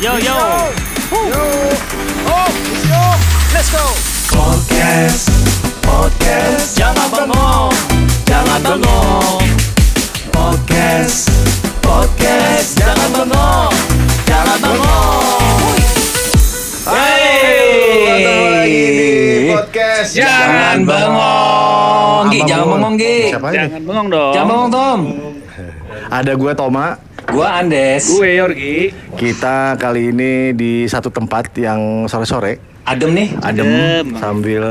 Yo yo. Yo. Oh, yo. Let's go. Podcast, podcast, jangan bengong, jangan bengong. Podcast, podcast, jangan bengong, jangan bengong. Lagi di podcast. Jangan bengong, Gi, jangan bengong, Gi. Jangan bengong dong. Jangan bengong, Tom. Ada gue Toma. Gua Andes. Gue Yorgi. Kita kali ini di satu tempat yang sore-sore Adem nih. adem Adem. sambil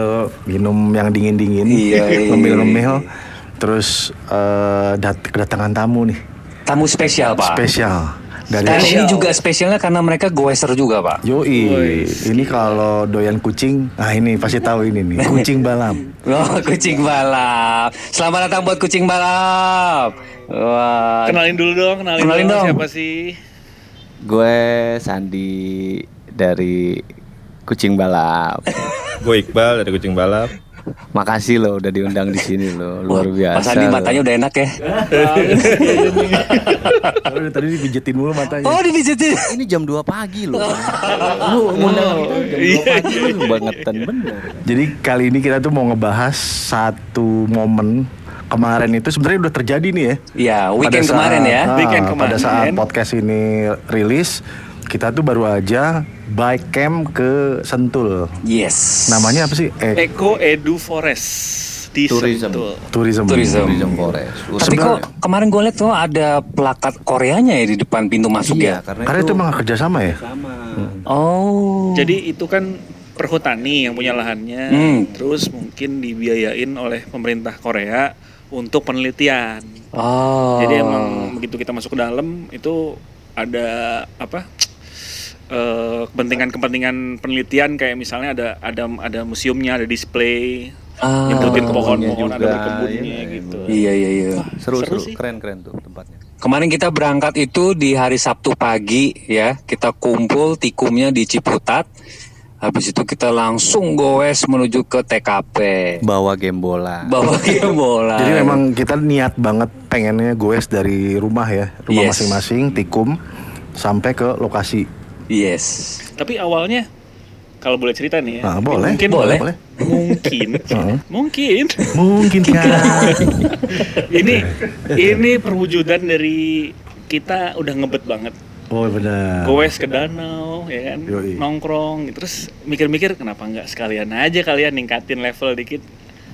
minum yang dingin-dingin, Iya, iya. ngemil-ngemil. Terus eh, dat- kedatangan tamu nih, Tamu spesial, Pak. spesial dari Dan ini juga spesialnya karena mereka goeser juga, Pak. Yoi, ini kalau doyan kucing, nah ini pasti tahu ini nih, kucing balap. Oh, kucing balap. Selamat datang buat kucing balap. Wah. Kenalin dulu dong, kenalin, Kenalin dong. dong. Siapa sih? Gue Sandi dari Kucing Balap. Gue Iqbal dari Kucing Balap. Makasih loh udah diundang di sini loh, luar biasa. Pak Sandi loh. matanya udah enak ya. Udah tadi dipijetin mulu matanya. Oh, dipijitin. Ini jam 2 pagi loh. Lu ngundang kita jam 2 pagi lu bangetan bener. Jadi kali ini kita tuh mau ngebahas satu momen kemarin itu sebenarnya udah terjadi nih ya. Ya, weekend Pada saat- kemarin ya. ah, Weekend Pada kemarin. saat podcast ini rilis, kita tuh baru aja bike camp ke Sentul. Yes. Namanya apa sih? Eh, Eko Edu Forest di Tourism. Sentul. tourism. Tourism. Tourism Forest. Tapi kok kemarin gue lihat tuh ada plakat Koreanya ya di depan pintu masuk Iya, ya. karena, Karena itu emang kerjasama ya. Oh. Jadi itu kan perhutani yang punya lahannya. Hmm. Terus mungkin dibiayain oleh pemerintah Korea untuk penelitian. Oh. Jadi emang begitu kita masuk ke dalam itu ada apa? Eh, kepentingan-kepentingan penelitian kayak misalnya ada ada ada museumnya, ada display, Ah. nyebutin Kebunnya pohon-pohon, ada juga, berkebunnya iya, gitu. Iya iya iya. seru Seru seru, sih. keren keren tuh tempatnya. Kemarin kita berangkat itu di hari Sabtu pagi ya. Kita kumpul tikumnya di Ciputat. Habis itu kita langsung goes menuju ke TKP. Bawa game bola. Bawa game bola. Jadi memang kita niat banget pengennya goes dari rumah ya, rumah Yes. masing-masing, tikum sampai ke lokasi. Yes. Tapi awalnya kalau boleh cerita nih ya. Ah, boleh. Mungkin Boleh. Mungkin. mungkin. Mungkin kan. ini ini perwujudan dari kita udah ngebet banget. Oh benar. Goes ke danau ya kan, Yoi. nongkrong terus mikir-mikir kenapa nggak sekalian aja kalian ningkatin level dikit.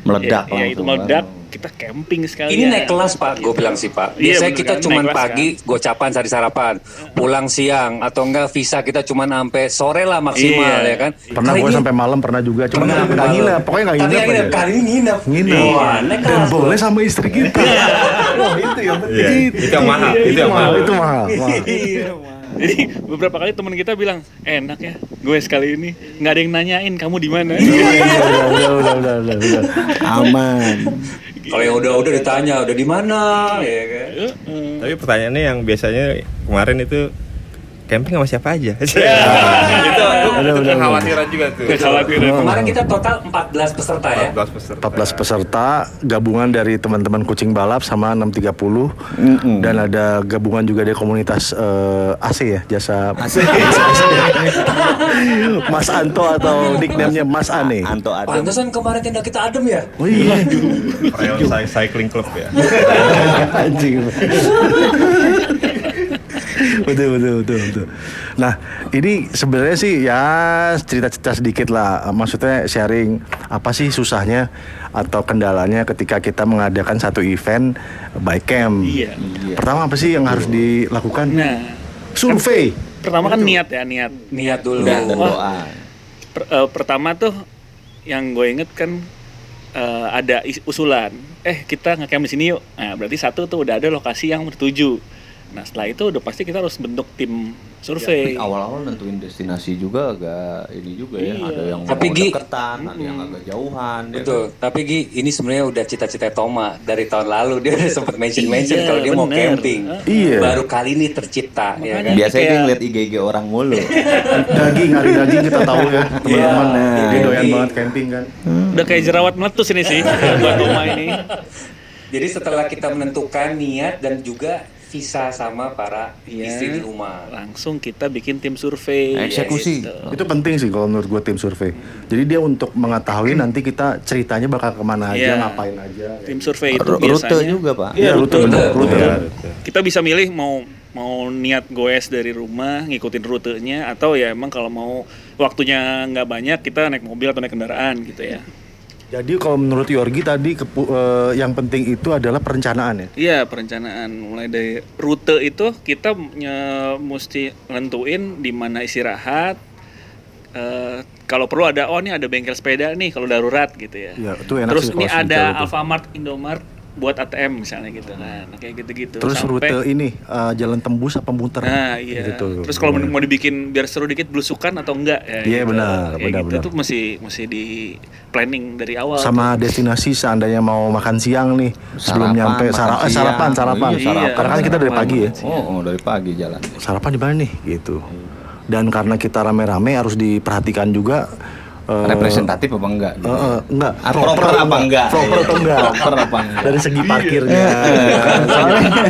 Meledak ya, ya itu meledak, kan. kita camping sekalian. Ini naik kelas pak, gue bilang sih pak. Iya, Biasanya bener kita kan, kelas pagi gocapan cari sarapan, pulang siang atau enggak visa kita cuman sampai sore lah maksimal Iya. ya kan. Pernah gue sampai malam pernah juga, cuma nggak malam. nginep, pokoknya nggak Kali nginep. Kali ini nginep. Nginep. Wah, naik Dan kelas. boleh sama istri kita. Wah itu yang penting. Iya, itu yang mahal, Itu, itu yang mahal, mahal. itu mahal. Jadi beberapa kali teman kita bilang enak ya, gue sekali ini nggak ada yang nanyain kamu di mana. Iya, udah, udah, udah, udah, udah, udah. Aman. Kalau yang udah-udah ditanya, udah di mana ya kan. Tapi pertanyaannya yang biasanya kemarin itu camping sama siapa aja? itu itu kekhawatiran juga tuh. Kekhawatiran. Kemarin kita total 14 peserta ya. 14 peserta. 14 peserta gabungan dari teman-teman kucing balap sama 630 dan ada gabungan juga dari komunitas eh, AC ya jasa Mas Anto atau nickname-nya Mas Ane. Anto ada. Pantesan kemarin tenda kita adem ya. Oh iya. Rayon Cycling Club ya. Anjing. betul betul betul betul. Nah ini sebenarnya sih ya cerita-cerita sedikit lah. Maksudnya sharing apa sih susahnya atau kendalanya ketika kita mengadakan satu event bike camp. Iya. Pertama apa sih yang harus dilakukan? Nah, Survei. pertama kan niat ya niat. Niat dulu. dan Wah. doa. Per- eh, pertama tuh yang gue inget kan eh, ada is- usulan. Eh kita ngecamp di sini yuk. Nah berarti satu tuh udah ada lokasi yang tertuju. Nah setelah itu udah pasti kita harus bentuk tim survei. Awal-awal nentuin destinasi juga agak ini juga ya. Iya. Ada yang Tapi, mau Gi, deketan, ada yang agak jauhan. ya Betul. Tapi Gi, ini sebenarnya udah cita-cita Toma dari tahun lalu dia udah sempat mention-mention Iya, kalau dia mau bener. camping. Iya. Baru kali ini tercipta ya kan. Biasanya dia Kayak- ngeliat IG-IG orang mulu. Daging hari daging kita tahu ya teman-teman. Iya. Dia doyan Iya. banget camping kan. Udah kayak jerawat meletus ini sih buat Toma ini. Jadi setelah kita menentukan niat dan juga visa sama para Iya. istri di rumah. langsung kita bikin tim survei Eksekusi. gitu. Itu penting sih kalau menurut gue tim survei. Jadi dia untuk mengetahui nanti kita ceritanya bakal ke mana aja, Iya. ngapain aja. tim survei itu Rute biasanya juga pak. Iya, rute, bener, rute. Iya, kita bisa milih mau mau niat goes dari rumah ngikutin rutenya atau ya emang kalau mau waktunya nggak banyak kita naik mobil atau naik kendaraan gitu ya Jadi kalau menurut Yorgi tadi kepu- eh, yang penting itu adalah perencanaan ya. Iya perencanaan mulai dari rute itu kita nye- mesti nentuin di mana istirahat Eh, kalau perlu ada oh ini ada bengkel sepeda nih kalau darurat gitu ya Iya, itu enak terus sih ini ada sedetail itu. Alfamart Indomart buat ATM misalnya gitu kan Nah, kayak gitu-gitu Terus Sampai- rute ini eh, jalan tembus apa muter? Nah iya. Gitu. Terus kalau mau dibikin biar seru dikit belusukan atau enggak ya? Iya, gitu. benar, Kayak benar, gitu benar. tuh mesti mesti di planning dari awal. sama destinasi seandainya mau makan siang nih sebelum Sarapan, nyampe makan sara- eh, siang. sarapan sarapan Oh iya, sarapan. karena kan kita dari pagi ya Oh, oh, dari pagi jalan. sarapan di mana nih gitu dan karena kita rame-rame harus diperhatikan juga eh, Representatif apa enggak? eh, eh, enggak Ah, proper apa enggak? proper atau enggak Proper apa enggak? dari segi parkirnya kan,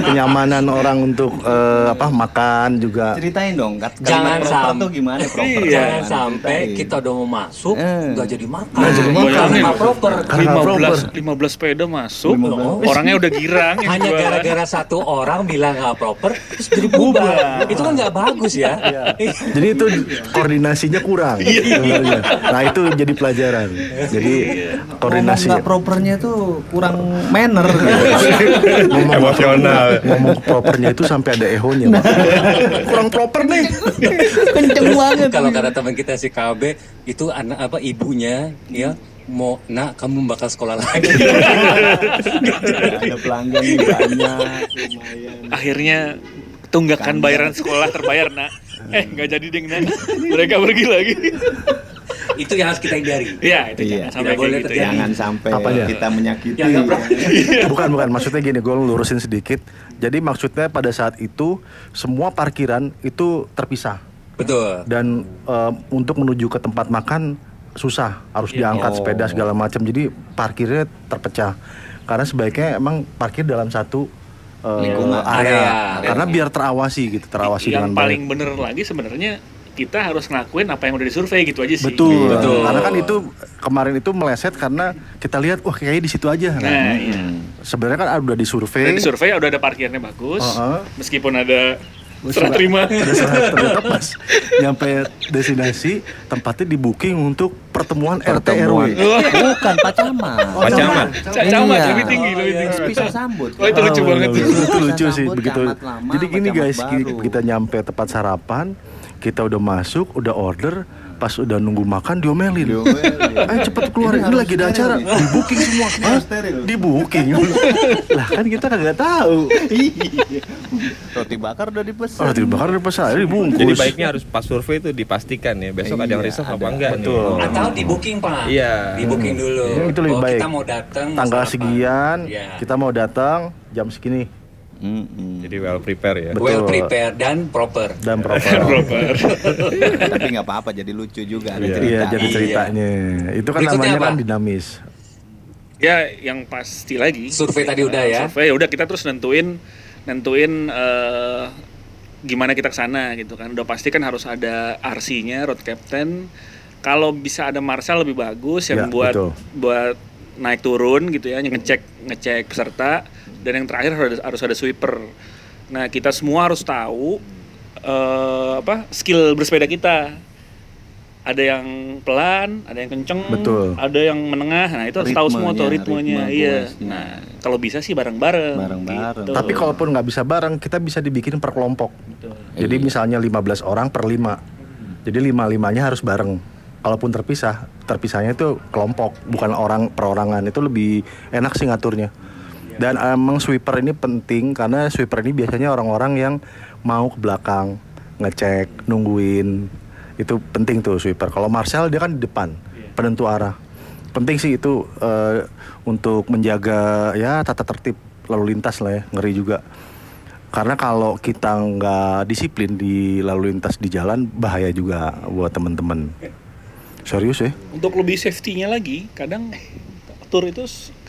kenyamanan orang untuk eh, apa makan juga Ceritain dong, kat- Jangan kalimat proper sam- tuh gimana proper? Iya. Jangan sampai Ceritain. kita udah mau masuk Eh. nggak jadi makan. Nggak jadi makan. Karena proper. Karena nggak 15 proper. 15 sepeda masuk, 15. orangnya udah girang Hanya gara-gara satu orang bilang nggak proper, terus jadi bubar. Itu kan nggak bagus ya. jadi itu koordinasinya kurang sebenarnya. nah itu jadi pelajaran jadi Ngomong koordinasi nggak propernya tuh kurang manner. ngomong Emosional. ngomong propernya itu sampai ada ehonya Pak. kurang proper nih Kenceng banget. Kalau kata teman kita si KB itu anak apa ibunya ya mau nak kamu bakal sekolah lagi. ada pelanggan banyak, lumayan. Akhirnya tunggakan bayaran sekolah terbayar nak. Eh nggak jadi ding nak. Mereka pergi lagi. Itu yang harus kita hindari. Iya itu Iya. jangan sampai Tidak boleh gitu ya. Jangan sampai Apanya? kita menyakiti. Ya, proper. bukan bukan maksudnya gini gue lurusin sedikit jadi maksudnya pada saat itu semua parkiran itu terpisah Betul. dan eh, untuk menuju ke tempat makan susah harus diangkat Oh. sepeda segala macam jadi parkirnya terpecah karena sebaiknya emang parkir dalam satu eh, Lingkungan. area. Area. karena biar terawasi gitu terawasi yang dengan paling baik bener lagi sebenarnya kita harus ngelakuin apa yang udah disurvei gitu aja sih. betul Betul. karena kan itu kemarin itu meleset karena kita lihat wah kayaknya di situ aja Nah, iya. sebenarnya kan udah disurvei Dari survei udah ada parkirnya bagus, Heeh. meskipun ada serah terima. ada ternyata pas nyampe destinasi tempatnya di booking untuk pertemuan, Pertemuan. RT RW Bukan Pak Camat. Pak Camat. Ca- Camat Iya. lebih tinggi, lebih tinggi. Bisa sambut. Oh, itu lucu Oh, banget bener, tuh. bener. itu lucu sih begitu lama jadi gini guys baru. kita nyampe tempat sarapan kita udah masuk udah order pas udah nunggu makan diomelin Diomelin. ayo cepet keluar Ini lagi ada acara di booking semua Hah? steril. di booking lah kan kita kagak tahu Roti bakar udah dipesan. tidak bakar udah pesan dibungkus Jadi baiknya harus pas survei itu dipastikan ya. Besok ada yang Iya, reserve apa enggak Betul. nih. Atau di booking pak. Iya. Di booking dulu. Ya, itu lebih oh, baik. Kita mau datang. tanggal sekian Iya. kita mau datang jam segini Mm-mm. Jadi well prepare ya. Betul. Well prepared dan proper. dan proper Tapi nggak apa-apa jadi lucu juga ada Iya. cerita. iya jadi Iya. ceritanya itu kan Berikutnya namanya apa? kan dinamis Ya, yang pasti lagi. Survei tadi udah ya. Survei udah kita terus nentuin nentuin eh, gimana kita ke sana gitu kan. Udah pasti kan harus ada RC-nya, road captain. Kalau bisa ada marshal lebih bagus yang Ya, buat betul. buat naik turun gitu ya, ngecek ngecek peserta dan yang terakhir harus ada, harus ada sweeper. Nah, kita semua harus tahu eh, apa skill bersepeda kita. Ada yang pelan, ada yang kenceng, Betul. ada yang menengah. Nah, itu harus tahu semua tuh Ritmenya, ritme Iya. Nah, kalau bisa sih bareng-bareng. Bareng-bareng. gitu. Tapi kalaupun nggak bisa bareng, kita bisa dibikin per kelompok. Jadi misalnya 15 orang per 5. Jadi lima-limanya harus bareng. Kalaupun terpisah, terpisahnya itu kelompok, bukan orang perorangan. Itu lebih enak sih ngaturnya. Dan emang sweeper ini penting karena sweeper ini biasanya orang-orang yang mau ke belakang, ngecek, nungguin. Itu penting tuh sweeper. Kalau Marcel dia kan di depan, penentu arah. Penting sih itu eh, untuk menjaga ya tata tertib lalu lintas lah ya, ngeri juga. Karena kalau kita nggak disiplin di lalu lintas di jalan bahaya juga buat temen-temen. Serius ya? Untuk lebih safety-nya lagi, kadang tour itu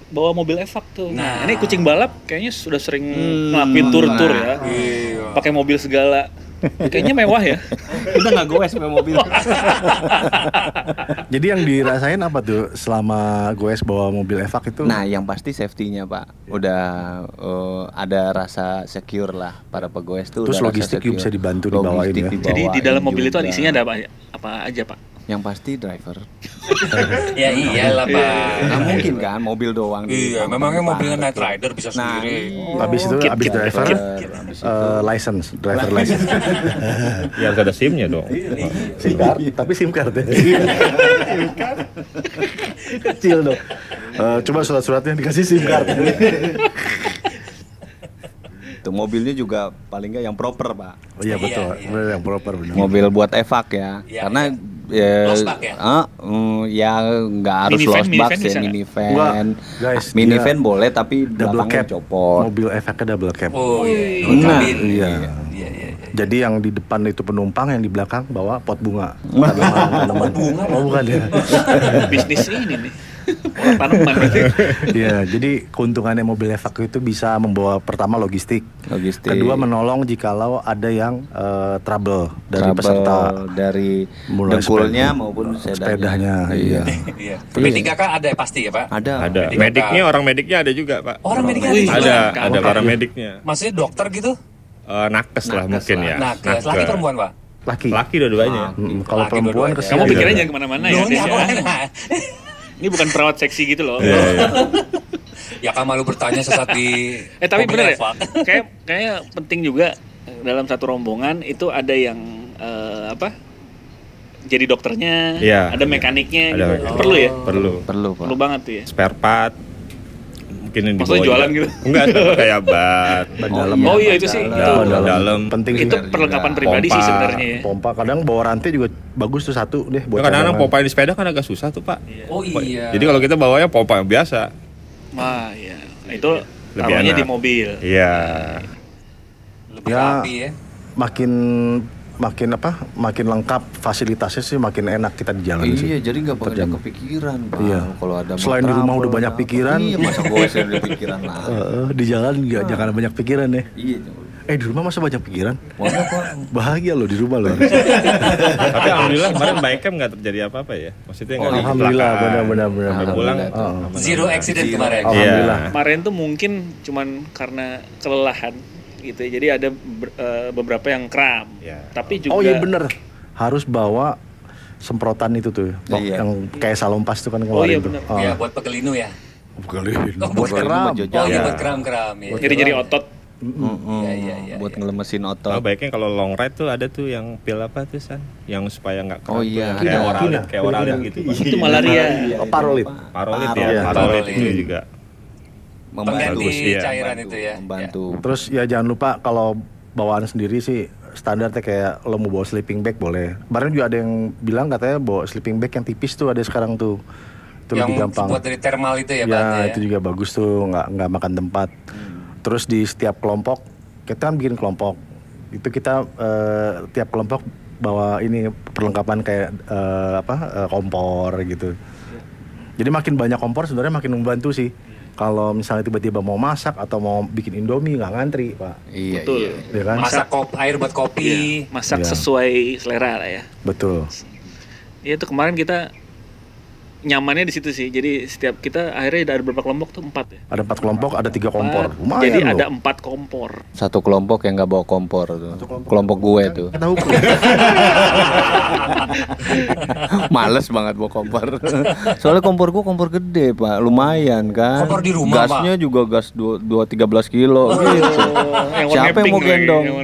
bawa mobil evak tuh. Nah, Nah. ini kucing balap kayaknya sudah sering Hmm. ngelakuin tur-tur ya. Iya. Pakai mobil segala. Kayaknya mewah ya. Kita nggak goes sampai mobil. Jadi yang dirasain apa tuh selama goes bawa mobil evak itu? Nah, yang pasti safety-nya, Pak. Udah eh, ada rasa secure lah para pegoes tuh. Terus logistik juga bisa dibantu dibawain Logistik ya. Jadi di dibawain dalam mobil itu ada isinya ada apa, apa aja, Pak? Yang pasti driver. Ya iyalah pak. Nggak mungkin kan mobil doang. Iya, memangnya mobilnya Night Rider bisa Nah, sendiri. Habis itu Kit, habis kit, driver kit, Habis eh, license, driver license. Ya harus ada SIM-nya dong. SIM card, tapi SIM card ya. Kecil dong. Eh, coba surat-suratnya dikasih SIM card. Itu mobilnya juga paling nggak yang proper, Pak. Oh iya betul, Iya, iya. yang proper benar. Mobil buat evak ya. Iya, Karena ya, Losbak ya? mm, ya nggak harus Minivan, lost minivan box ya minivan. Enggak, guys, minivan boleh tapi Double belakangnya cab, copot. mobil efeknya double cab. Oh iya. Nah, Kabin. iya. Iya, iya, iya. Jadi yang di depan itu penumpang, yang di belakang bawa pot bunga. Tanaman, tanaman. bunga? Oh bukan ya? Bisnis ini nih. Orang tanaman. Iya, jadi keuntungannya mobil evak itu bisa membawa pertama logistik, Logistik. kedua menolong jikalau ada yang eh, trouble dari Trouble peserta dari Mulai dengkulnya sepeda- maupun sepedanya. sepedanya, iya. Iya. P3K ada pasti ya pak? Ada. Ada. Medical Mediknya orang mediknya ada juga, Pak. Orang mediknya Wih, ada. Ada, juga? ada para mediknya. Maksudnya dokter gitu? Eh, nakes lah Nakes mungkin lah. ya. Nah, ke laki perempuan pak? Laki. Laki dua-duanya. Mm, kalau Laki perempuan ke Kamu Iya. pikirnya jangan ke mana-mana ya. Ya. Ini bukan perawat seksi gitu loh. Iya, iya. ya kan malu bertanya sesaat di Eh tapi bener ya, kayak kayaknya penting juga eh, dalam satu rombongan itu ada yang eh, apa? Jadi dokternya, Iya. ada mekaniknya, Ada gitu. mekanik. perlu ya, Perlu. Perlu, Pak. perlu banget tuh ya. Spare part. Mungkin yang Maksudnya jualan gitu? Enggak, kayak bat. Ban Oh, dalam. iya. Oh iya itu sih, Dalam. itu, dalam. dalam. Penting sih. itu perlengkapan juga. pribadi sih Pompa. sebenarnya ya. Pompa kadang bawa rantai juga bagus tuh satu deh buat Ya, kadang-kadang pompa di sepeda kan agak susah tuh, Pak. Oh iya. Jadi kalau kita bawanya pompa yang biasa. Wah iya, Nah, itu Lebih taruhnya enak. di mobil. Iya. lebih Ya. rapi ya. makin makin apa? Makin lengkap fasilitasnya sih makin enak kita di jalan sih. Iya, jadi nggak banyak kepikiran, Pak. Iya. Kalau ada Selain di rumah udah banyak apa. pikiran. Iya, masa gue sih ada pikiran lah. Eh, di jalan nggak jangan banyak pikiran ya. Iya. Eh di rumah masa banyak pikiran? Banyak, Pak. Bahagia loh di rumah loh. Tapi alhamdulillah kemarin baik kan nggak terjadi apa-apa ya. Maksudnya nggak ada Alhamdulillah kecelakaan. benar-benar benar. Pulang Alhamdulillah. tuh Oh. Zero accident kemarin. Alhamdulillah. Iya. Kemarin tuh mungkin cuman karena kelelahan gitu ya. Jadi ada ber- eh, beberapa yang kram. Iya. Tapi juga Oh iya bener Harus bawa semprotan itu tuh Iya. Yang kayak salompas tuh kan Oh iya tuh bener. Ah. Ya buat pegelinu ya. Oh, Buat bukan. keram Buat Oh iya Ya. buat kram-kram ya. Nyeri-nyeri otot. Mm-mm. Iya, iya, iya, Buat iya. ngelemesin Oh, otot. baiknya kalau long ride tuh ada tuh yang pil apa tuh San? Yang supaya nggak Oh kram tuh, iya, yang kayak oralit, Kina. kayak oralit gitu. Itu malaria. Oh, parolit. Parolit Parolit. ya, parolit itu Parolit. juga. Membantu. Pengganti iya. cairan Membantu, itu ya. Membantu. Terus ya jangan lupa kalau bawaan sendiri sih standarnya kayak lo mau bawa sleeping bag boleh. Kemarin juga ada yang bilang katanya bawa sleeping bag yang tipis tuh ada sekarang tuh. Itu Yang lebih gampang. buat dari thermal itu ya, ya, ya. itu juga bagus tuh, nggak nggak makan tempat. Terus di setiap kelompok kita kan bikin kelompok. Itu kita eh, tiap kelompok bawa ini perlengkapan kayak eh, apa eh, kompor gitu. Jadi makin banyak kompor sebenarnya makin membantu sih. Kalau misalnya tiba-tiba mau masak atau mau bikin indomie nggak ngantri pak, Iya, Betul. iya. ya kan? Masak kop air buat kopi. Iya, masak Iya. sesuai selera lah ya. Betul. Iya itu kemarin kita nyamannya di situ sih. Jadi setiap kita akhirnya ada berapa kelompok tuh empat ya. Ada empat kelompok, ada tiga kompor. Empat. Lumayan Jadi loh. ada empat kompor. Satu kelompok yang nggak bawa kompor tuh. Kelompok gue tuh. Kita hukum. Males banget bawa kompor. Soalnya kompor gua kompor gede, Pak. Lumayan kan. Kompor di rumah, Gasnya juga gas 2 2 13 kilo gitu. yang warna Siapa yang mau gendong? yang.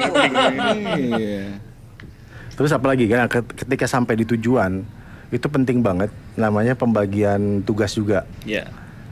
Iya. Terus apalagi kan ket- ketika sampai di tujuan itu penting banget namanya pembagian tugas juga. Ya.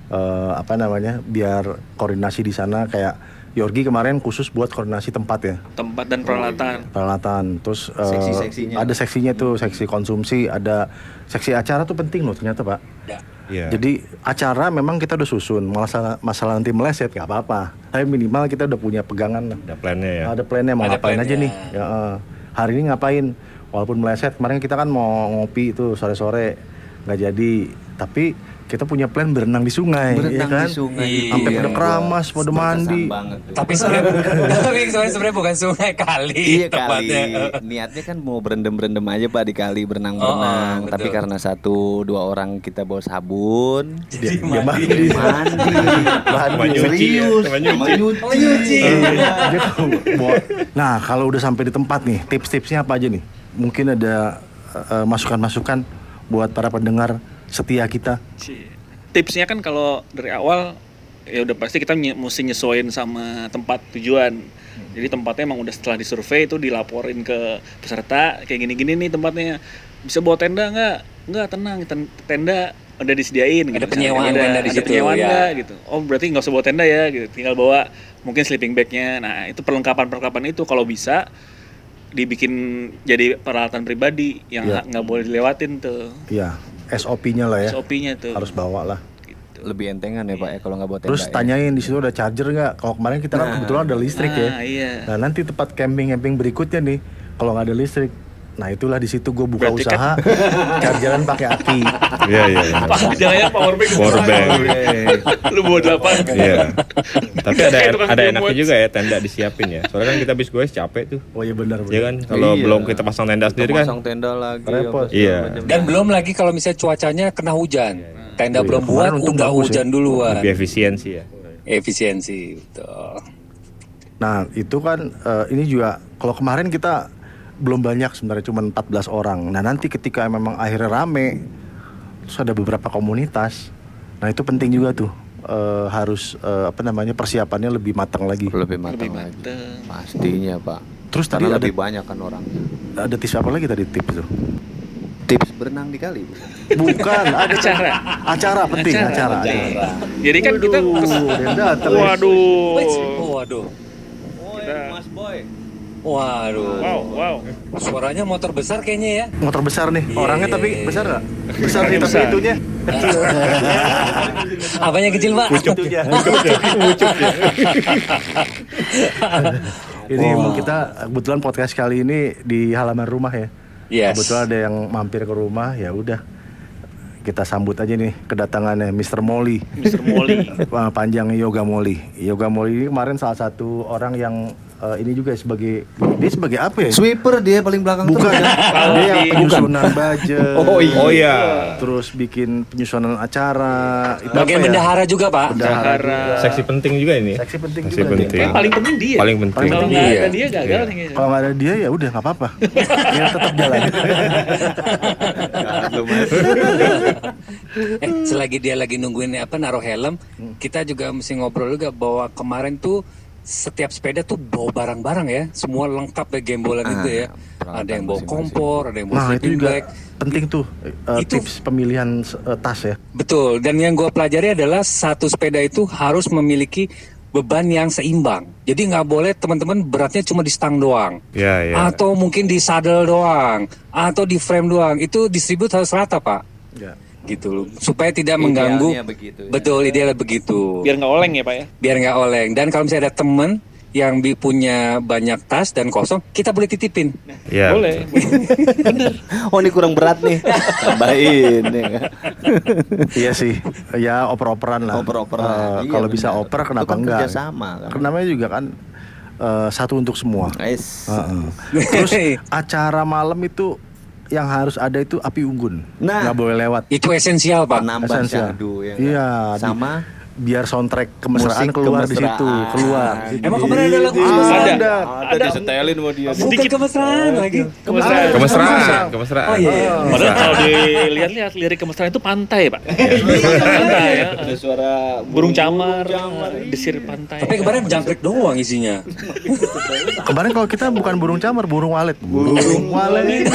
Eh, apa namanya? Biar koordinasi di sana kayak Yorgi kemarin khusus buat koordinasi tempat ya. Tempat dan peralatan. peralatan terus eh, Seksi-seksinya. ada seksinya tuh seksi konsumsi ada seksi acara tuh penting loh ternyata pak Ya. Iya. jadi acara memang kita udah susun masalah masalah nanti meleset nggak apa-apa tapi minimal kita udah punya pegangan. Ada plannya ya. ada plannya mau Ada ngapain aja plannya. nih ya, eh, hari ini ngapain walaupun meleset kemarin kita kan mau ngopi itu sore-sore nggak jadi tapi kita punya plan berenang di sungai, ya Berenang kan? di sungai. Iya. Sampai pada keramas, pada mandi. Tapi sebenarnya tapi sebenarnya bukan sungai kali Iya kali. Niatnya kan mau berendam-berendam aja Pak di kali berenang-berenang. Oh, oh, Tapi betul. karena satu dua orang kita bawa sabun. Dia, dia mandi. Mandi. Sama nyuci ya, Serius. sama nyuci. Sama nyuci. Dia tuh bawa- Nah, kalau udah sampai di tempat nih, tips-tipsnya apa aja nih? Mungkin ada eh, masukan-masukan buat para pendengar setia kita. Tipsnya kan kalau dari awal ya udah pasti kita nye- mesti nyesuaiin sama tempat tujuan. Jadi tempatnya emang udah setelah disurvei itu dilaporin ke peserta kayak gini-gini nih tempatnya. Bisa bawa tenda nggak? Nggak tenang, ten- tenda udah disediain. Ada misalnya. penyewaan Ada- tenda di ada situ, penyewaan ya. nggak gitu. Oh berarti nggak usah bawa tenda ya gitu. Tinggal bawa mungkin sleeping bagnya. Nah itu perlengkapan-perlengkapan itu kalau bisa dibikin jadi peralatan pribadi yang Iya. nggak boleh dilewatin tuh. Iya, SOP-nya lah ya. SOP-nya tuh. Harus bawa lah. Lebih entengan ya Pak ya kalau nggak bawa tenda. Terus ya. tanyain di situ ada charger nggak? Kalau kemarin kita kan kebetulan ada listrik ya. Ah, iya. Nah nanti tempat camping-camping berikutnya nih, kalau nggak ada listrik, nah itulah di situ gue buka Berarti usaha, chargeran pakai aki. Iya iya. iya. Jangan power bank. Power bank. Lu bawa delapan. Iya. Tapi ada tukang ada enaknya juga ya tenda disiapin ya. Soalnya kan kita bis gue capek tuh. Oh iya benar Iya kan? Kalau Iya. belum kita pasang tenda sendiri kan. Pasang tenda lagi. Repot. Iya. Dan belum lagi kalau misalnya cuacanya kena hujan. Tenda Oh iya, belum buat udah ya. hujan duluan. Lebih efisiensi ya. Efisiensi betul. Nah itu kan eh, ini juga kalau kemarin kita belum banyak sebenarnya cuma 14 orang. Nah nanti ketika memang akhirnya rame, terus ada beberapa komunitas. Nah itu penting juga tuh eh, harus eh, apa namanya persiapannya lebih matang lagi. Lebih matang Lebih lagi. Pastinya Pak. Terus tadi Karena ada lebih banyak kan orangnya. ada tips apa lagi tadi tips tuh? Tips berenang di kali. Bukan, ada Acara. acara penting acara. acara. Jadi kan kita Waduh, ya. Waduh. Oh, waduh. Mas Boy. Waduh. Wow, wow. Suaranya motor besar kayaknya ya. Motor besar nih, Iya. orangnya tapi besar nggak? Besar nih tapi itunya. Apanya kecil, Pak? Ini emang kita kebetulan podcast kali ini di halaman rumah ya. Yes. Kebetulan ada yang mampir ke rumah, ya udah. Kita sambut aja nih kedatangannya Mr. Molly. Mr. Molly. Panjangnya Yoga Molly. Yoga Molly ini kemarin salah satu orang yang eh, ini juga sebagai dia sebagai apa ya? Sweeper dia paling belakang Bukan, terus ya. dia yang Bukan. penyusunan budget. Oh iya. Oh iya. Terus bikin penyusunan acara. Itu Bagian ya? bendahara juga, Pak. Bendahara. Seksi penting juga ini. Seksi penting Seksi juga. penting. Yang paling penting dia. Paling penting. Kalau Paling nggak penting. ada Iya. dia gagal nih. kayaknya. Kalau nggak ada dia ya udah nggak apa-apa. Dia tetap jalan. eh, selagi dia lagi nungguin apa naruh helm, kita juga mesti ngobrol juga bahwa kemarin tuh setiap sepeda tuh bawa barang-barang ya, semua lengkap ya gembolan Ah, itu ya. Ada yang bawa kompor, ada yang bawa Nah itu juga bag. penting tuh eh, Itu- tips pemilihan eh, tas ya. Betul. Dan yang gua pelajari adalah satu sepeda itu harus memiliki beban yang seimbang. Jadi nggak boleh teman-teman beratnya cuma di stang doang. Iya iya. Atau mungkin di saddle doang, atau di frame doang. Itu distribut harus rata, Pak. Ya. Gitu loh. Supaya tidak Idealnya mengganggu. begitu ya. Betul, idealnya begitu. Biar nggak oleng ya Pak ya. biar nggak oleng. Dan kalau misalnya ada temen yang bi- punya banyak tas dan kosong, kita boleh titipin. Iya. Boleh. Oh ini kurang berat nih. Tambahin ya kan. Iya sih, ya oper-operan lah. Oper-operan. Eh, Iya, kalau bisa oper kenapa kan enggak? kerjasama, kan? Karena namanya juga kan eh, satu untuk semua. Guys. Heeh. Terus acara malam itu yang harus ada itu api unggun. Nah. nggak boleh lewat. Itu esensial, Pak. Penambah Esensial. syahdu ya. kan? Iya. di- Sama biar soundtrack kemesraan Musik keluar di situ, keluar. Emang kemarin ada lagu Ada. kemesraan? Ada. ada disetelin sama dia. Bukan kemesraan lagi. Kemesraan. Kemesraan, kemesraan. Oh iya. Padahal kalau dilihat-lihat lirik kemesraan itu pantai Pak. pantai ya. Ada suara Burung camar, desir pantai. Tapi kemarin jangkrik doang isinya. Kemarin kalau kita bukan burung camar, burung walet. Burung walet.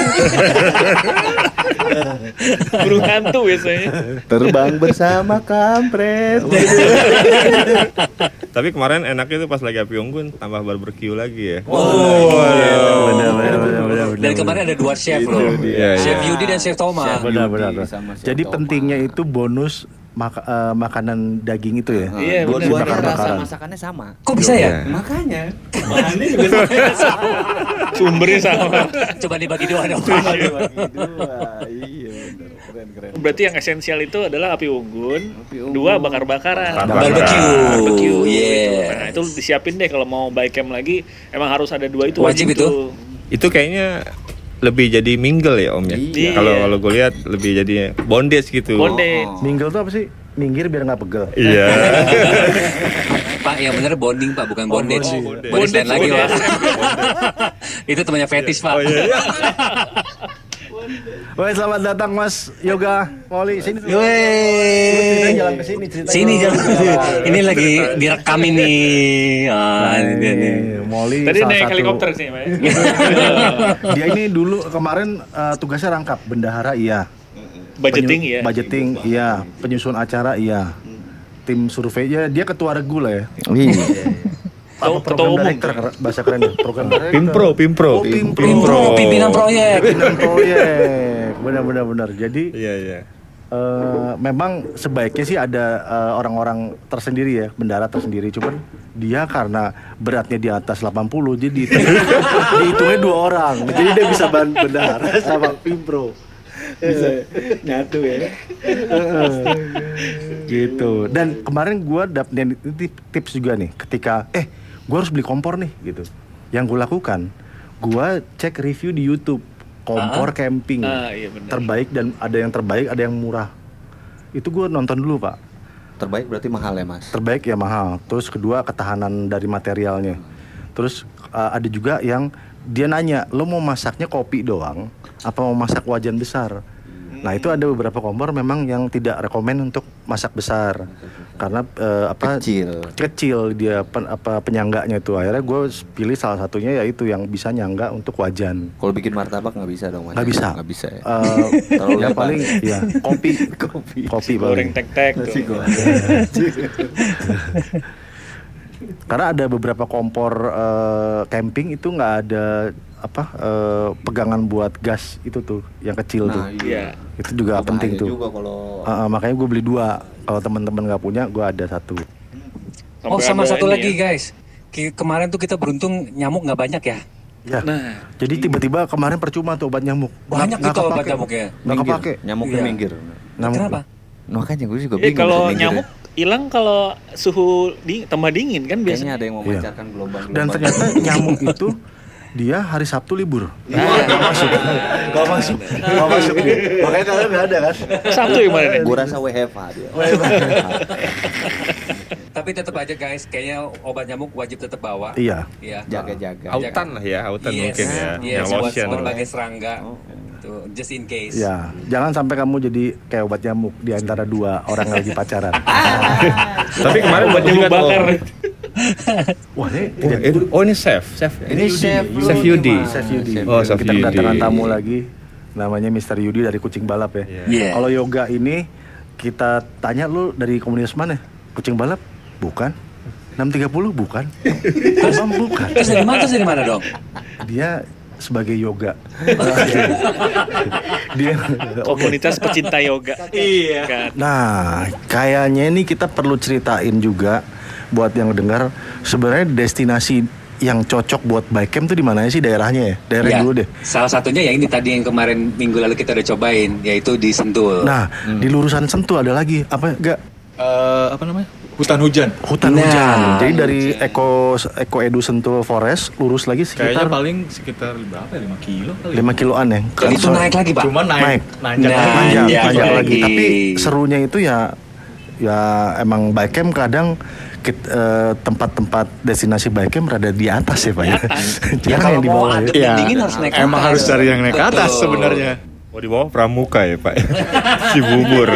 burung hantu biasanya. terbang bersama kampret. Tapi kemarin enaknya tuh pas lagi api unggun tambah barbecue lagi ya. Benar, benar, benar, benar, Dan kemarin ada dua chef loh. Chef Iya, Yudi dan Chef Toma. Benar, benar. Jadi Toma. pentingnya itu bonus mak- eh, makanan daging itu ya. Iya, bener. Dua-duanya rasa masakannya sama. Kok bisa ya? Makanya. Bahannya juga sama. Sumbernya sama. Coba dibagi dua dong. Iya benar. Keren keren. Berarti yang esensial itu adalah api unggun, dua bakar-bakaran. Barbecue. Barbecue. Yeah. Nah, itu disiapin deh kalau mau buy camp lagi, emang harus ada dua itu Wajib itu. tuh. Itu kayaknya lebih jadi mingle ya om ya. Iya. Kalau kalau gue lihat lebih jadi bondage gitu. Bondage. Minggel tuh apa sih? Minggir biar nggak pegel. Iya. Pak, yang bener bonding Pak, bukan bondage. bondage. bondage. Bondage, lain lagi Pak. bondage. Itu temannya fetish Pak. Oh iya. iya. Woi, selamat datang Mas Yoga Moli sini. Yeay. jalan ke sini, cerita. Sini jalan. Ini lagi direkam ini. Ah, ini dia nih. Moli Tadi salah naik satu- helikopter sih, Pak. ya. Dia ini dulu kemarin eh, tugasnya rangkap, bendahara iya. Budgeting Penyu- ya. Budgeting iya, penyusun acara iya. Tim surveinya dia ketua regu lah ya. Iya. Apa Ketua- ketua program umum. director bahasa kerennya? Program director. Pimpro, pimpro. Oh, pimpro. Pimpro, pimpinan proyek. Pimpinan proyek. Benar-benar benar. Jadi Iya iya. eh, memang sebaiknya sih ada eh, orang-orang tersendiri ya, bendara tersendiri. Cuman dia karena beratnya di atas 80 jadi dihitung- dihitungnya dua orang. Jadi dia bisa ban bendara sama pimpro. Bisa nyatu ya. gitu. Dan kemarin gua dapet tips juga nih ketika eh gua harus beli kompor nih gitu. Yang gue lakukan, gua cek review di YouTube kompor camping. Ah, iya benar. terbaik dan ada yang terbaik, ada yang murah. Itu gua nonton dulu, Pak. Terbaik berarti mahal ya mas. terbaik ya mahal terus kedua ketahanan dari materialnya terus uh, ada juga yang dia nanya lo mau masaknya kopi doang apa mau masak wajan besar nah itu ada beberapa kompor memang yang tidak rekomen untuk masak besar karena uh, apa Kecil. kecil dia pen- apa penyangganya itu akhirnya gue pilih salah satunya yaitu yang bisa nyangga untuk wajan Kalau bikin martabak nggak bisa dong nggak bisa Nggak bisa ya. Eh, Terlalu ya paling ya kopi Kopi. kopi Goreng Nasi tuh. goreng. Karena ada beberapa kompor eh, camping itu nggak ada apa eh, pegangan buat gas itu tuh yang kecil tuh. Nah, Iya. Itu juga Oh, penting bahaya tuh. juga kalau Ah, ah, makanya gue beli dua. Kalau teman-teman nggak punya, gue ada satu. Oh, Sampai sama ada satu lagi ya. guys. Ki- Kemarin tuh kita beruntung nyamuk nggak banyak ya. Ya. Nah, Jadi tiba-tiba kemarin percuma tuh obat nyamuk. Banyak Nggak- gitu obat nyamuknya. Nggak minggir. kepake. Nyamuknya Iya. minggir. Nyamuk. Kenapa? Makanya gue juga eh bingung. kalau bisa minggir nyamuk ya. hilang kalau suhu di tambah dingin kan Kayaknya biasanya. ada yang memancarkan gelombang-gelombang. Dan ternyata nyamuk itu dia hari Sabtu libur. Nah, Gak masuk. Gak masuk. Gak masuk dia. Makanya kalian nggak ada kan? Sabtu yang mana nih? Gue rasa WFH dia. Tapi tetap aja guys, kayaknya obat nyamuk wajib tetap bawa. Iya. Iya. Jaga-jaga. Autan lah ya, autan Yes. mungkin ya. Yes, yang buat lotion. berbagai serangga. Tuh, just in case. Ya, jangan sampai kamu jadi kayak obat nyamuk di antara dua orang lagi pacaran. Tapi kemarin Buat nyamuk bakar. Wah, ini Oh, ini- Oh ini chef, chef. Ini chef Chef Yudi. Chef Yudi. Oh, Chef Kita kedatangan tamu lagi namanya Mr. Yudi dari Kucing Balap ya. Iya. Iya. Kalau yoga ini kita tanya lu dari komunitas mana? Kucing Balap? Bukan. 630 bukan. Kobam bukan. Terus dari mana? Terus dari mana dong? Dia sebagai yoga. Dia Komunitas pecinta yoga. Iya. Nah, kayaknya ini kita perlu ceritain juga buat yang dengar sebenarnya destinasi yang cocok buat bike camp tuh di mana sih daerahnya ya? Daerah Ya, dulu deh. Salah satunya ya ini tadi yang kemarin minggu lalu kita udah cobain, yaitu di Sentul. Nah, di lurusan Sentul ada lagi apa enggak Eh, apa namanya? Hutan hujan. hutan Nah, hujan. Jadi dari Eko Eko Edu Sentul Forest lurus lagi Kayaknya sekitar paling sekitar berapa ya? 5 kilo kali. 5 kiloan ya. Dan itu naik lagi, Pak. Cuma naik, Naik. nanjak Nah, lagi. panjang, Nanjak panjang lagi. lagi. Tapi serunya itu ya ya emang bike camp kadang kit- eh, tempat-tempat destinasi bike camp rada di atas ya Pak ya. Ya kalau yang di mau bawah adem ya. Iya. dingin harus naik ke Emang atas. harus cari yang naik ke atas Betul. sebenarnya. Oh di bawah pramuka ya pak. Cibubur.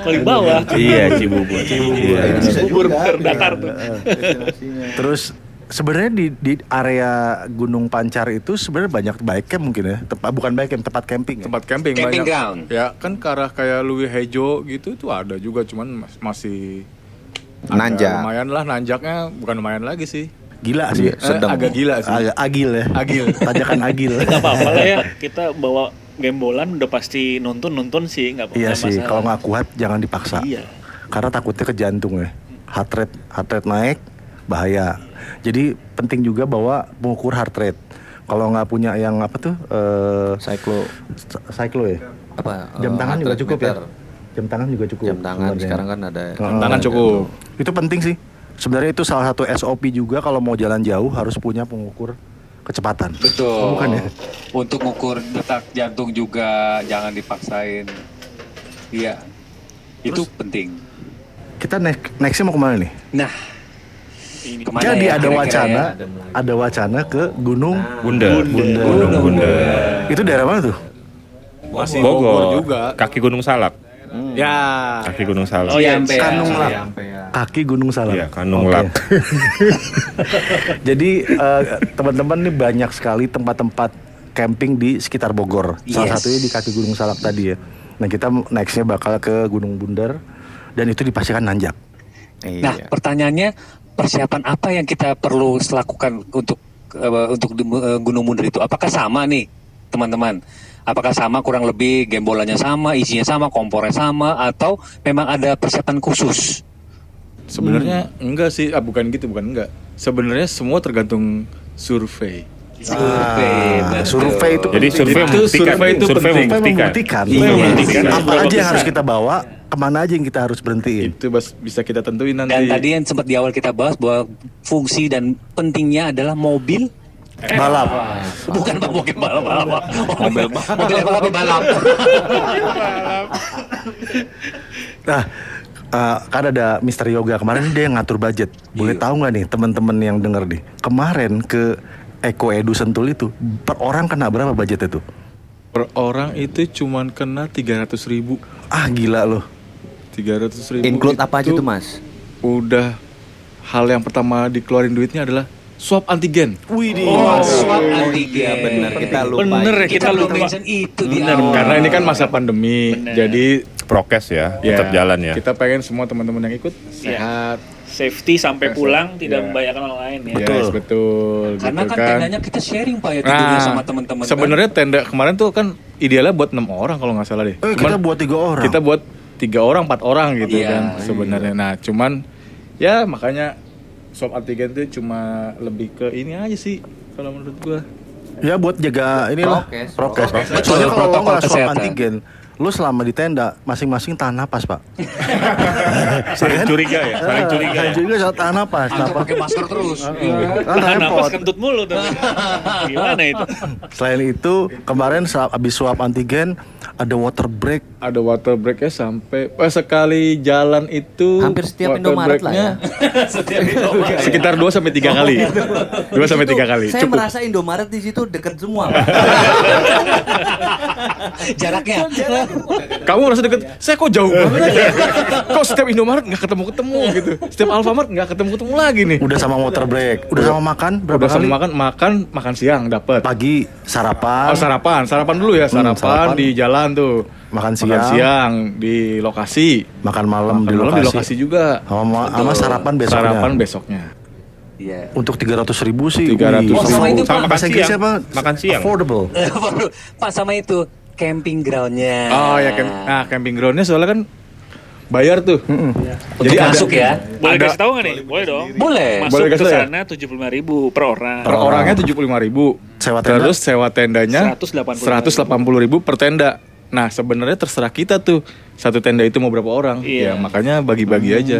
Kalau di bawah. iya Cibubur. Iya. Bisa Bubur juga. terbakar tuh. Destinasinya. Terus sebenarnya di di area Gunung Pancar itu sebenarnya banyak bike camp mungkin ya. Tempat bukan bike camp, tempat camping. Ya? Tempat camping, Camping banyak. ground. Ya kan ke arah kayak Louis Hejo gitu itu ada juga cuman mas- masih Nanjak. Lumayan lah nanjaknya bukan lumayan lagi sih. Gila sih. Eh, agak gila sih. Agak agil ya. Agil. Tajakan agil. Gak apa-apa lah ya. Kita bawa gembolan udah pasti nonton nonton sih nggak Iya nggak sih, masalah. kalau nggak kuat jangan dipaksa. Iya. Karena takutnya ke jantung ya. Heart rate, heart rate naik bahaya. Jadi penting juga bahwa mengukur heart rate. Kalau nggak punya yang apa tuh? Eh, Cyclo cyclo ya. apa? Jam eh, tangan juga cukup rate ya. Jam tangan juga cukup. Jam tangan sebenarnya. sekarang kan ada. Heeh. Tangan cukup. Itu penting sih. Sebenarnya itu salah satu SOP juga kalau mau jalan jauh harus punya pengukur kecepatan. Betul. Oh, bukan ya? Untuk ukur detak jantung juga jangan dipaksain. Iya. Itu penting. Kita next nextnya mau ke mana nih? Nah, Ini ke mana Jadi ya ada kira-kira wacana, ya? ada wacana ke Gunung Bunda. Bunda. Gunung Bunda. Itu daerah mana tuh? Masih Bogor. Bogor juga. Kaki Gunung Salak. Ya. Kaki Gunung Salak. Oh iya, Ciampea. Kanung Lak. ya. Kaki Gunung Salak. Iya, Kanung Oke. Lak. Jadi eh, teman-teman nih banyak sekali tempat-tempat camping di sekitar Bogor. Salah Yes. satunya di kaki Gunung Salak tadi ya. Nah kita nextnya bakal ke Gunung Bundar dan itu dipastikan nanjak. Nah, Iya. pertanyaannya persiapan apa yang kita perlu lakukan untuk eh, untuk di eh, Gunung Mundur itu? Apakah sama nih, teman-teman? Apakah sama kurang lebih gembolannya sama, isinya sama, kompornya sama atau memang ada persiapan khusus? Sebenarnya enggak sih, ah bukan gitu, bukan enggak. Sebenarnya semua tergantung survei. Survei, Ah, survei itu Jadi survei Itu survei itu survei penting. Survei membuktikan. membuktikan. Iya, membuktikan. Apa aja yang harus kita bawa, ke mana aja yang kita harus berhentiin. Itu bisa kita tentuin nanti. Dan tadi yang sempat di awal kita bahas bahwa fungsi dan pentingnya adalah mobil Balap. bukan Pak, mobil balap, balap. mobil mobil apa tapi balap. Nah, eh, kan ada Mister Yoga kemarin dia yang ngatur budget. Boleh Iya. tahu nggak nih teman-teman yang denger nih? Kemarin ke Eko Edu Sentul itu per orang kena berapa budgetnya tuh? per orang itu cuman kena 300 ribu. Ah gila loh. 300 ribu. Include apa aja itu tuh mas? Udah hal yang pertama dikeluarin duitnya adalah swab antigen. Wih Oh, swab antigen. Iya benar kita lupa. Bener ya Kita kita lupa. mention itu di Bener, awal. Karena ini kan masa pandemi, Bener. jadi Prokes ya, ya, tetap jalan ya. Kita pengen semua teman-teman yang ikut Iya. sehat. Safety sampai Yes, pulang tidak iya. membahayakan orang lain ya. Betul. Yes, betul. Karena gitu kan tendanya kita sharing Pak ya tidurnya sama teman-teman. kan? sebenarnya tenda kemarin tuh kan idealnya buat enam orang kalau nggak salah deh. Eh, Cuman kita buat tiga orang. kita buat tiga orang, empat orang gitu Iya, kan sebenarnya. Nah, cuman ya makanya swab antigen tuh cuma lebih ke ini aja sih kalau menurut gua. Ya buat jaga inilah Prokes. prokes. Soalnya kalau protokol nggak swab kesehatan. antigen, lu selama di tenda masing-masing tahan napas pak. Saling curiga ya, saling curiga. ya. Saling curiga saat tahan napas. Kenapa? pakai masker terus. Iya. Kan Tahan napas kentut mulu tuh. Gimana itu? Selain itu kemarin saat habis swab antigen ada water break. Ada water breaknya sampai eh, sekali jalan itu Hampir setiap Indomaret lah ya. sekitar 2 sampai 3 kali. 2 sampai 3 kali. Saya Cukup. merasa Indomaret di situ deket semua. Jaraknya. Kamu merasa deket, saya kok jauh banget aja. Kok setiap Indomaret nggak ketemu-ketemu gitu. Setiap Alfamart nggak ketemu-ketemu lagi nih. Udah sama water break. Udah sama makan berapa Udah sama kali? makan, makan, makan siang dapat. Pagi sarapan. Oh sarapan, sarapan dulu ya, Hmm, sarapan, sarapan. di jalan tuh. Makan Makan siang. siang di lokasi. Makan malam Makan di malam lokasi. di lokasi juga. Sama, sama sarapan besoknya. Sarapan besoknya. Iya. Untuk 300 ribu sih. 300 wih. Oh, sama itu, Sama makan siang. apa? Makan siang. Affordable. Pak sama itu camping groundnya. Oh ya, camp, nah camping groundnya soalnya kan bayar tuh. Untuk Jadi ada- masuk ya. Boleh Ada- kasih tahu nggak nih? Boleh dong. Boleh. Masuk Boleh ke ya? sana tujuh puluh ribu per orang. Per orangnya 75.000 ribu. Sewa tenda? Terus sewa tendanya 180.000. ribu per tenda. Nah sebenarnya terserah kita tuh satu tenda itu mau berapa orang. Iya. Ya makanya bagi-bagi aja.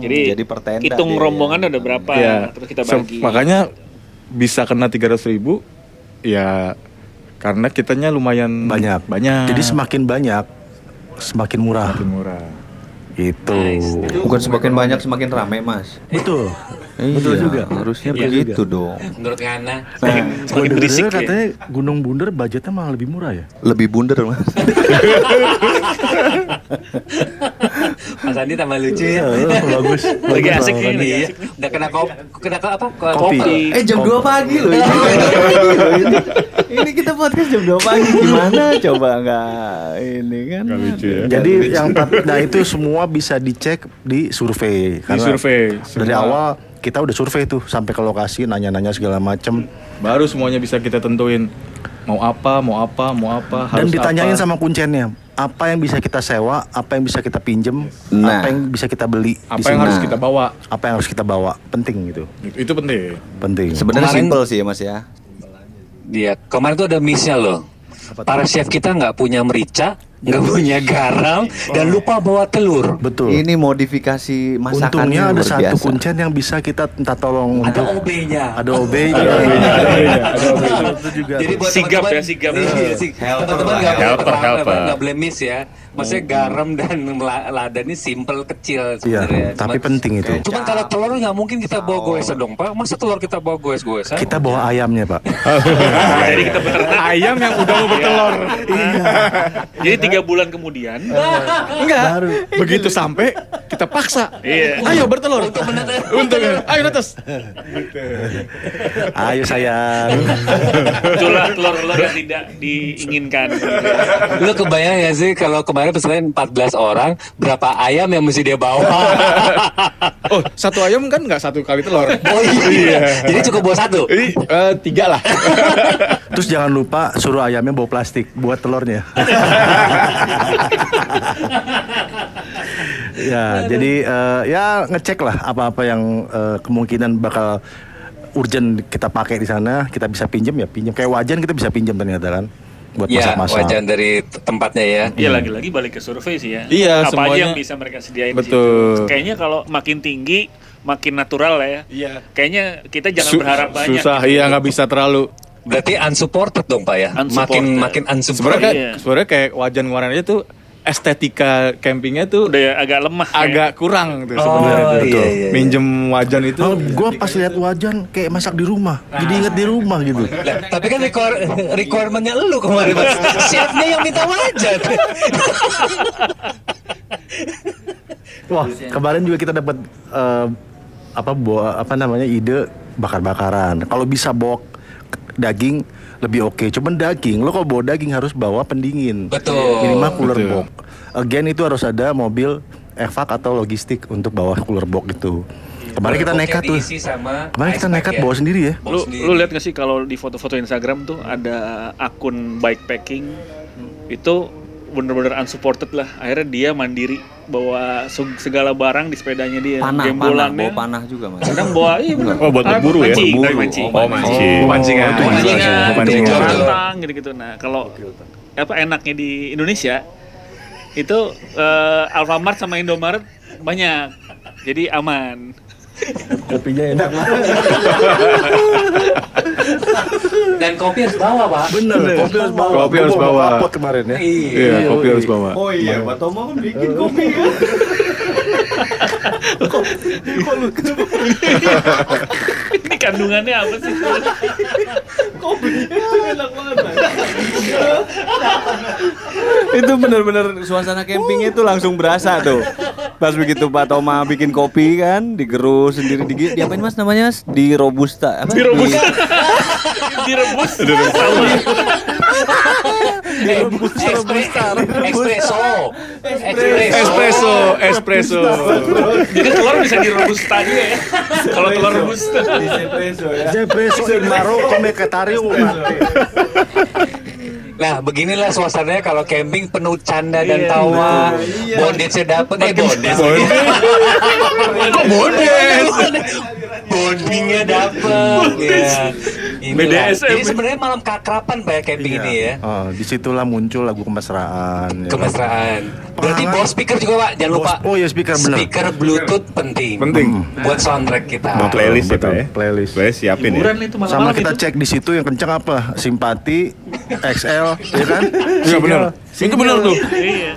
Jadi, Jadi per tenda hitung dia. rombongan ada berapa, Ya. terus kita bagi. makanya bisa kena 300 ribu. Ya karena kitanya lumayan Banyak. Banyak. Jadi semakin banyak semakin murah. Semakin murah. Gitu. Bukan semakin banyak semakin rame mas. Betul. Betul juga. Harusnya Iya begitu dong. Menurut Ngana. Nah, Semakin berisik ya. katanya Gunung Bunder budgetnya malah lebih murah ya. Lebih bunder mas. Mas Andi tambah lucu ya. bagus. Lagi bagus, asik lagi Iya. asik. Udah kena kopi. Kena ke apa? Ke- Kopi. Eh jam 2 pagi loh ini. ini. Ini kita podcast jam 2 pagi gimana coba nggak ini kan. Nggak lucu ya. Jadi yang nah itu semua bisa dicek di survei. Di survei. Dari Semua. awal kita udah survei tuh sampai ke lokasi nanya-nanya segala macem Baru semuanya bisa kita tentuin mau apa, mau apa, mau apa, dan harus ditanyain apa. sama kuncennya apa yang bisa kita sewa, apa yang bisa kita pinjem, Nah. apa yang bisa kita beli apa di yang harus kita bawa. apa yang harus kita bawa penting gitu Itu penting. penting Sebenarnya Kemarin- simple sih ya Mas ya. Iya, kemarin tuh ada missnya loh. Para chef kita nggak punya merica, nggak punya garam, dan lupa bawa telur. betul Ini modifikasi masakannya untungnya ada satu biasa. kuncen yang bisa kita minta tolong Ada untuk OB-nya. ada OB itu juga Jadi buat Sigap teman-teman- ya, sigap. Iya, sig- teman-teman nggak helper. nggak boleh miss ya. Maksudnya garam dan la- lada ini simple kecil Iya, sebenarnya. tapi Cuman- penting itu. Cuman kalau telur nggak mungkin kita bawa goesan dong pak. Masa telur kita bawa goes-goesan? kita bawa ayamnya pak Jadi kita. Ayam yang udah mau bertelur. Jadi tiga bulan kemudian, Enggak. Begitu sampai kita paksa. Iya. Ayo bertelur. Untuk Untuk ayo netes. ayo sayang muncullah telur-telur yang tidak diinginkan. Lu kebayang ya sih kalau kemarin pesanan 14 orang, berapa ayam yang mesti dia bawa? Oh, satu ayam kan nggak satu kali telur. oh iya. Jadi cukup bawa satu. Eh, tiga lah. terus jangan lupa suruh ayamnya bawa plastik buat telurnya ya jadi eh, ya ngecek lah apa-apa yang eh, kemungkinan bakal urgent kita pakai di sana kita bisa pinjam ya pinjam kayak wajan kita bisa pinjam ternyata kan buat Ya, masak-masak wajan dari tempatnya ya. Iya lagi-lagi balik ke survei sih ya. Iya, Apa semuanya- aja yang bisa mereka sediain di Betul. situ. Kayaknya kalau makin tinggi, makin natural lah ya. Iya. Kayaknya kita jangan Su- berharap banyak. Susah, gitu. iya nggak bisa terlalu. Berarti unsupported dong Pak ya? Unsupported. Makin makin Sebenarnya unsupported. kayak, Iya. sebenarnya kayak wajan kemarin aja tuh estetika campingnya tuh Udah agak lemah. ya. agak kurang tuh Oh, sebenarnya tuh. iya, iya, iya. Minjem wajan itu. Oh, gue pas lihat wajan kayak masak di rumah jadi inget di rumah gitu Lah, tapi kan require, requirementnya lu kemarin mas Chefnya yang minta wajan Wah, kemarin juga kita dapat eh, apa bawa apa namanya ide bakar-bakaran. Kalau bisa bawa daging lebih oke. Cuman daging, lo kalau bawa daging harus bawa pendingin. Betul. Minimal cooler Betul. box. Again itu harus ada mobil evac atau logistik untuk bawa cooler box itu. Kemarin kita nekat tuh. Kemarin kita nekat ya. bawa sendiri ya. Lu sendiri. lu lihat gak sih kalau di foto-foto Instagram tuh ada akun bikepacking itu bener-bener unsupported lah. Akhirnya dia mandiri bawa seg- segala barang di sepedanya dia, Panah, panah, bawa panah juga Mas. Kadang bawa iya bener. Oh, buat berburu ya? mancing, Berburu. mancing. Oh, mancing. Oh, pancingan. Oh, itu pancingan. Pancingan. Betul. rantang gitu-gitu. Nah, kalau apa enaknya di Indonesia itu eh, Alfamart sama Indomaret banyak. Jadi aman. Kopinya enak banget. Dan kopi harus bawa pak Bener, kopi harus bawa. Kopi harus bawa. kemarin ya. Iya, kopi harus bawa. Oh iya, Pak Tomo kan bikin kopi kan. Ini kandungannya apa sih? itu benar-benar suasana campingnya itu langsung berasa tuh. Pas begitu Pak Toma bikin kopi kan, digerus sendiri di diapain Mas namanya Mas? Di robusta apa? Di robusta. Direbus. Espresso Espresso, espresso. Jadi telur bisa dirobusta juga ya. Kalau telur robusta. Espresso in Maroko Mekatario mati. Nah beginilah suasananya kalau camping penuh canda dan Iya. tawa Bondage-nya dapet Eh bondage Kok bondage? Bondingnya dapet ya. BDSM. Jadi sebenarnya malam keakraban Pak ya camping ini ya Oh, di situlah muncul lagu kemesraan. ya. Kemesraan Berarti bawa speaker juga Pak Jangan lupa oh iya, speaker, bener. Speaker bluetooth penting Penting. Buat soundtrack kita Mau playlist ya, ya? playlist. Playlist siapin ya. Hiburan itu Sama kita cek di situ yang kencang apa? Simpati, XL, ya kan? Iya benar. Itu benar tuh. Iya.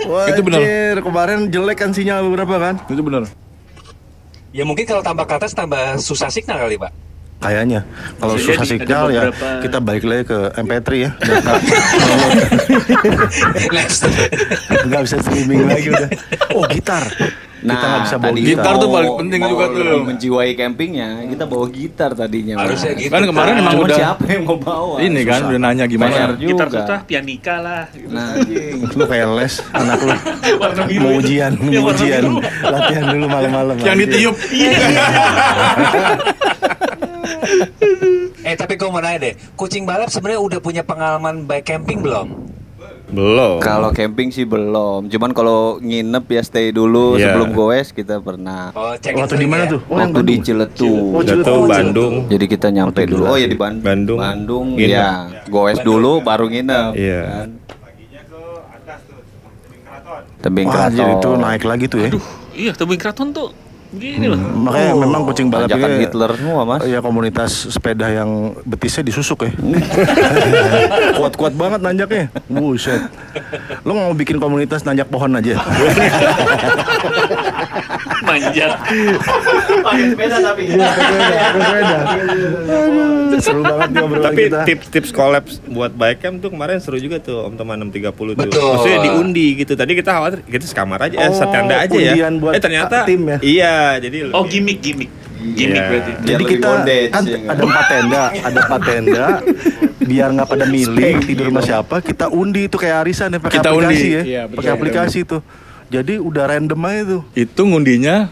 Itu Itu benar. Kemarin jelek kan sinyal beberapa kan? Itu benar. Ya mungkin kalau tambah ke atas tambah susah signal kali Pak Kayaknya kalau Bisa susah jadi, signal ya beberapa- kita balik lagi ke MP3 ya. Next Nggak bisa streaming lagi udah. Oh gitar. Nah, kita nggak bisa bawa tadi gitar tuh paling penting juga tuh. menjiwai campingnya, kita bawa gitar tadinya. Harusnya gitu. Kan kemarin emang udah siapa yang mau bawa? ini kan Susah. udah nanya gimana. Bayar juga. Gitar susah, pianika lah. gitu. Nah, lu kayak les anak lu mau ujian mau ujian latihan dulu malam-malam Yang ditiup. Eh tapi gue mau nanya deh, kucing balap sebenarnya udah punya pengalaman bike camping belum? Belum. kalau camping sih belum. Cuman kalau nginep ya stay dulu Iya. sebelum goes kita pernah. Oh, cek waktu di mana tuh oh Waktu di Bandung Ciletu. Oh, Udah tuh Bandung. Jadi kita nyampe dulu. Oh ya di Ban- Bandung. Bandung. Nginep. ya. Goes dulu baru nginep. Iya. Kan. Tebing Wah, Keraton. jadi itu naik lagi tuh ya Iya, tebing keraton tuh begini loh. makanya memang kucing balap Tanjakan ini Hitler semua, Mas. ya komunitas sepeda yang betisnya disusuk ya kuat-kuat banget nanjaknya buset lo nggak mau bikin komunitas nanjak pohon aja Manjat. Pakai sepeda tapi. seru banget obrolan Tapi tips-tips collab buat bike camp tuh kemarin seru juga tuh Om Teman 630 tuh. Betul. Maksudnya diundi gitu. Tadi kita khawatir kita sekamar aja, eh, Oh, setanda aja ya. buat eh ternyata tim ya? Iya, jadi Oh, lebih- gimmick, gimmick. Gimmick Iya. berarti. Jadi kita bondage, kan ya ada empat tenda, ada empat tenda, biar nggak pada milih tidur sama siapa, kita undi itu kayak arisan ya pakai Kita aplikasi undi. ya, Iya, betul. pakai aplikasi tuh. Jadi udah random aja tuh. Itu ngundinya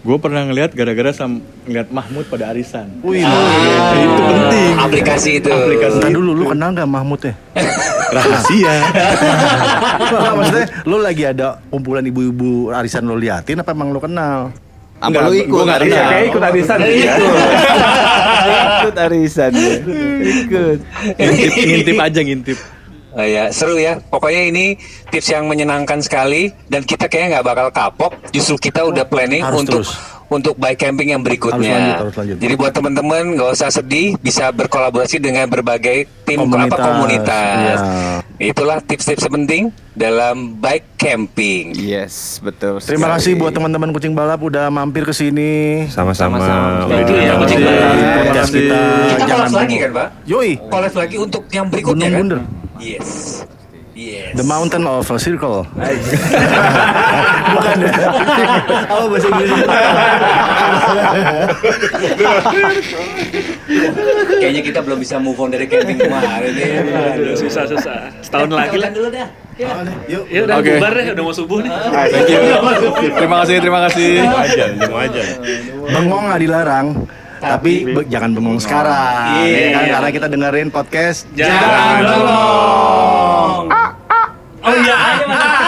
gue pernah ngeliat gara-gara sam ngeliat Mahmud pada arisan. Wih, itu penting. Aplikasi itu. Ntar dulu lu kenal nggak Mahmud ya? Rahasia. Maksudnya lu lagi ada kumpulan ibu-ibu arisan lu liatin apa emang lu kenal? Apa Enggak, lu ikut? arisan? kenal. Kayak ikut arisan. ikut arisan. ya. Ikut. ngintip, ngintip aja ngintip. Oh ya, seru ya. Pokoknya ini tips yang menyenangkan sekali dan kita kayaknya nggak bakal kapok. Justru kita udah planning Harus untuk terus. Untuk bike camping yang berikutnya. Harus lanjut, harus lanjut. Jadi buat teman-teman nggak usah sedih, bisa berkolaborasi dengan berbagai tim Komunitas, apa komunitas. iya. Itulah tips-tips penting dalam bike camping. Yes, betul. Terima sekali. kasih buat teman-teman kucing balap udah mampir ke sini. sama-sama. You ya, Terima kucing kasih. balap. Podcast kita Kita jangan collab lagi kan, Pak? Yoi, Collab lagi untuk yang berikutnya Gunung kan? Bunder. Yes. Yes. The Mountain of a Circle. Bukan ya? Apa bahasa Inggris? Kayaknya kita belum bisa move on dari camping kemarin ya. Aduh, susah, susah. Setahun lagi lah. dulu dah. Yuk. Ya udah Oke. bubar deh, udah mau subuh nih. Thank you. Terima kasih, terima kasih. aja, mau aja. Bengong nggak dilarang, tapi, tapi jangan bengong iya. sekarang. yeah. yeah. kan karena kita dengerin podcast jangan, bengong. Oh iya. Ah, ah, ah.